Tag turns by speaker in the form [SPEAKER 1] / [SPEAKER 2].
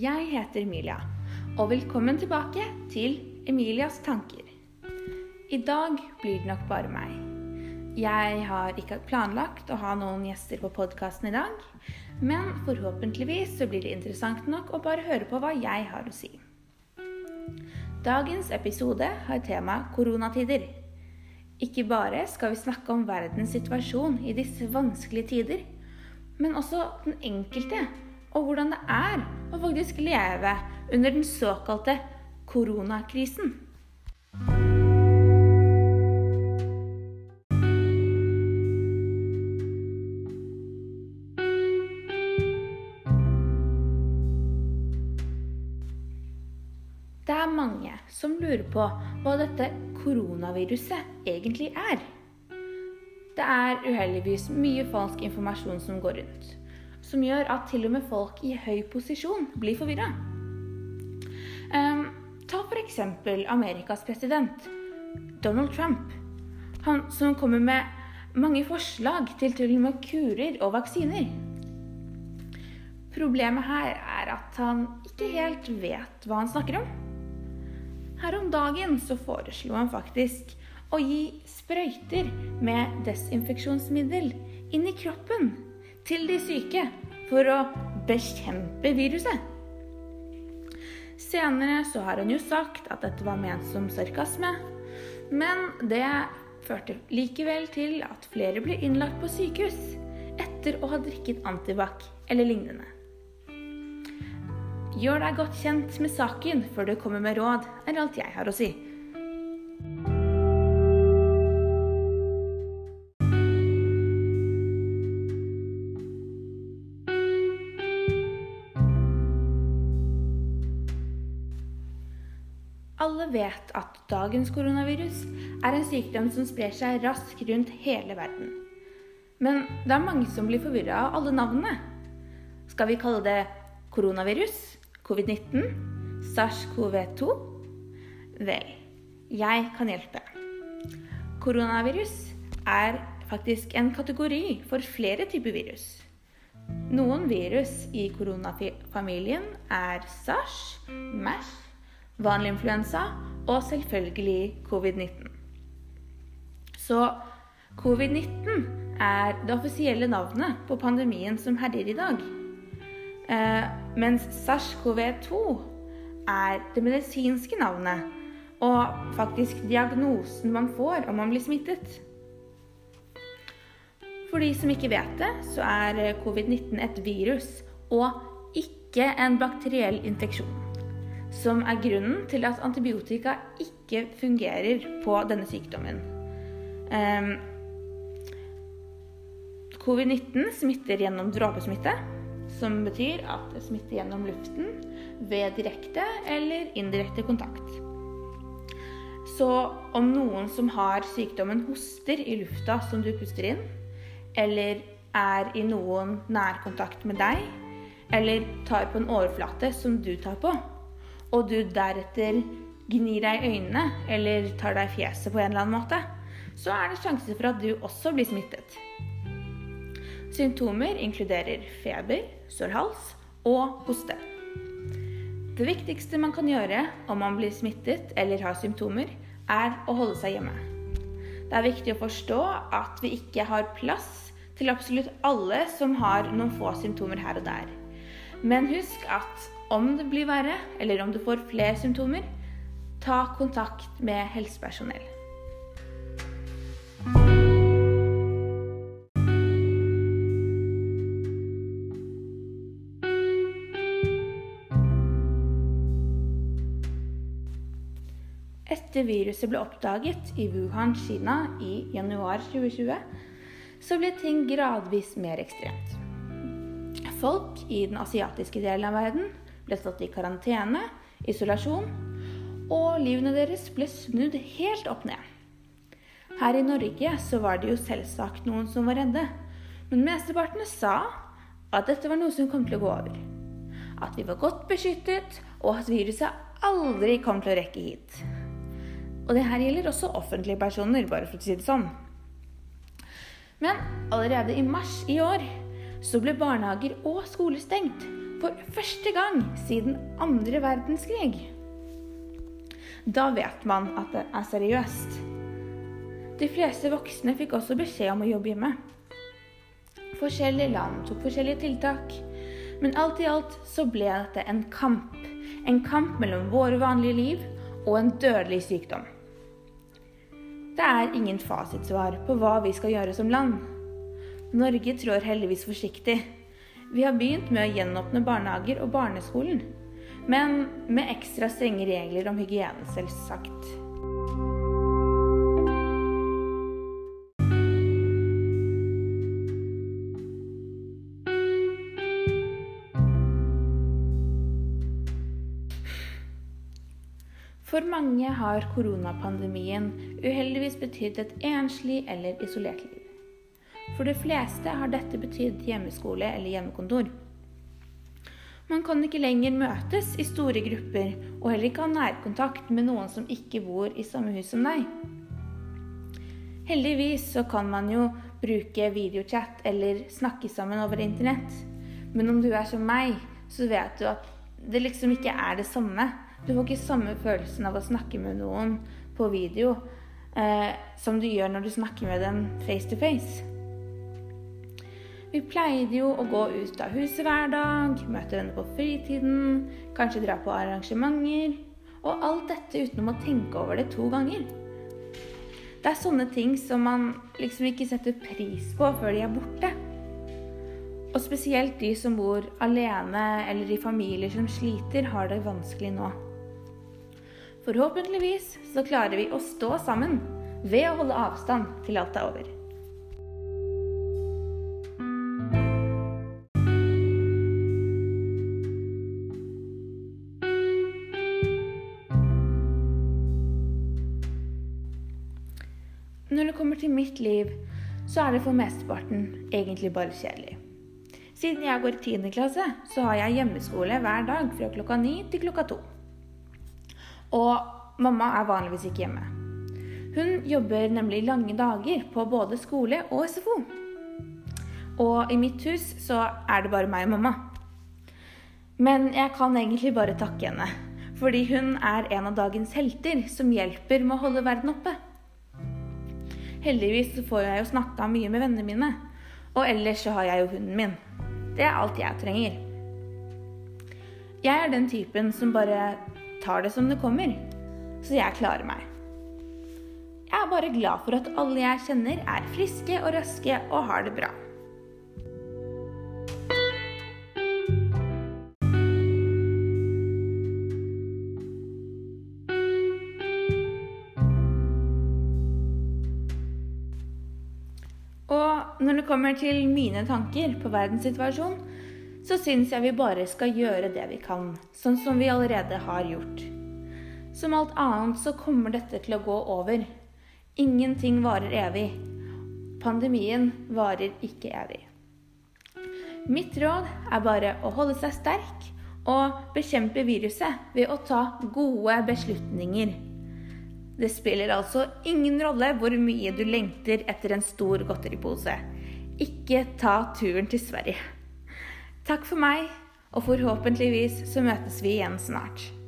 [SPEAKER 1] Jeg heter Emilia, og velkommen tilbake til Emilias tanker. I dag blir det nok bare meg. Jeg har ikke planlagt å ha noen gjester på podkasten i dag, men forhåpentligvis så blir det interessant nok å bare høre på hva jeg har å si. Dagens episode har tema koronatider. Ikke bare skal vi snakke om verdens situasjon i disse vanskelige tider, men også den enkelte og hvordan det er å faktisk leve under den såkalte koronakrisen. Det er mange som lurer på hva dette koronaviruset egentlig er. Det er uheldigvis mye falsk informasjon som går rundt som gjør at til og med folk i høy posisjon blir forvirra. Um, ehm, ta f.eks. Amerikas president, Donald Trump. Han som kommer med mange forslag til til og med kurer og vaksiner. Problemet her er at han ikke helt vet hva han snakker om. Her om dagen så foreslo han faktisk å gi sprøyter med desinfeksjonsmiddel inn i kroppen til de syke for å bekjempe viruset. Senere så har han jo sagt at dette var ment som sarkasme, men det førte likevel til at flere ble innlagt på sykehus etter å ha drikket antibac eller lignende. Gjør deg godt kjent med saken før du kommer med råd, er alt jeg har å si. Vet at dagens koronavirus er en sykdom som sprer seg raskt rundt hele verden. Men det er mange som blir forvirra av alle navnene. Skal vi kalle det koronavirus? Covid-19? SARS-CoV-2? Vel, jeg kan hjelpe. Koronavirus er faktisk en kategori for flere typer virus. Noen virus i koronafamilien er SARS, MERS, vanlig influensa og selvfølgelig covid-19. Så covid-19 er det offisielle navnet på pandemien som herjer i dag. Eh, mens SARS-CoV-2 er det medisinske navnet og faktisk diagnosen man får om man blir smittet. For de som ikke vet det, så er covid-19 et virus og ikke en bakteriell infeksjon som er grunnen til at antibiotika ikke fungerer på denne sykdommen. Um, Covid-19 smitter gjennom dråpesmitte, som betyr at det smitter gjennom luften ved direkte eller indirekte kontakt. Så om noen som har sykdommen, hoster i lufta som du puster inn, eller er i noen nærkontakt med deg, eller tar på en overflate som du tar på, og du deretter gnir deg i øynene eller tar deg i fjeset på en eller annen måte, så er det sjanse for at du også blir smittet. Symptomer inkluderer feber, sår hals og hoste. Det viktigste man kan gjøre om man blir smittet eller har symptomer, er å holde seg hjemme. Det er viktig å forstå at vi ikke har plass til absolutt alle som har noen få symptomer her og der. Men husk at om det blir verre, eller om du får flere symptomer, ta kontakt med helsepersonell. Etter viruset ble oppdaget i Wuhan, Kina i januar 2020, så ble ting gradvis mer ekstremt. Folk i den asiatiske delen av verden ble satt i karantene, isolasjon, og livene deres ble snudd helt opp ned. Her i Norge så var det jo selvsagt noen som var redde, men mesteparten sa at dette var noe som kom til å gå over. At vi var godt beskyttet, og at viruset aldri kom til å rekke hit. Og det her gjelder også offentlige personer, bare for å si det sånn. Men allerede i mars i år så ble barnehager og skoler stengt For første gang siden andre verdenskrig. Da vet man at det er seriøst. De fleste voksne fikk også beskjed om å jobbe hjemme. Forskjellige land tok forskjellige tiltak. Men alt i alt så ble dette en kamp. En kamp mellom våre vanlige liv og en dødelig sykdom. Det er ingen fasitsvar på hva vi skal gjøre som land. Norge trår heldigvis forsiktig. Vi har begynt med å gjenåpne barnehager og barneskolen. Men med ekstra strenge regler om hygiene, selvsagt. For mange har koronapandemien uheldigvis betydd et enslig eller isolert liv. For de fleste har dette betydd hjemmeskole eller hjemmekontor. Man kan ikke lenger møtes i store grupper, og heller ikke ha nærkontakt med noen som ikke bor i samme hus som deg. Heldigvis så kan man jo bruke videochat eller snakke sammen over internett. Men om du er som meg, så vet du at det liksom ikke er det samme. Du får ikke samme følelsen av å snakke med noen på video eh, som du gjør når du snakker med dem face to face. Vi pleide jo å gå ut av huset hver dag, møte venner på fritiden, kanskje dra på arrangementer. Og alt dette uten å tenke over det to ganger. Det er sånne ting som man liksom ikke setter pris på før de er borte. Og spesielt de som bor alene eller i familier som sliter, har det vanskelig nå. Forhåpentligvis så klarer vi å stå sammen ved å holde avstand til alt er over. Mitt liv, så er det for mesteparten egentlig bare kjedelig. Siden jeg går i 10. klasse, så har jeg hjemmeskole hver dag fra klokka 9 til klokka 2. Og mamma er vanligvis ikke hjemme. Hun jobber nemlig lange dager på både skole og SFO. Og i mitt hus så er det bare meg og mamma. Men jeg kan egentlig bare takke henne. Fordi hun er en av dagens helter som hjelper med å holde verden oppe. Heldigvis får jeg jo snakka mye med vennene mine. Og ellers så har jeg jo hunden min. Det er alt jeg trenger. Jeg er den typen som bare tar det som det kommer. Så jeg klarer meg. Jeg er bare glad for at alle jeg kjenner, er friske og raske og har det bra. Når det kommer til mine tanker på verdenssituasjonen, så syns jeg vi bare skal gjøre det vi kan, sånn som vi allerede har gjort. Som alt annet så kommer dette til å gå over. Ingenting varer evig. Pandemien varer ikke evig. Mitt råd er bare å holde seg sterk og bekjempe viruset ved å ta gode beslutninger. Det spiller altså ingen rolle hvor mye du lengter etter en stor godteripose. Ikke ta turen til Sverige. Takk for meg, og forhåpentligvis så møtes vi igjen snart.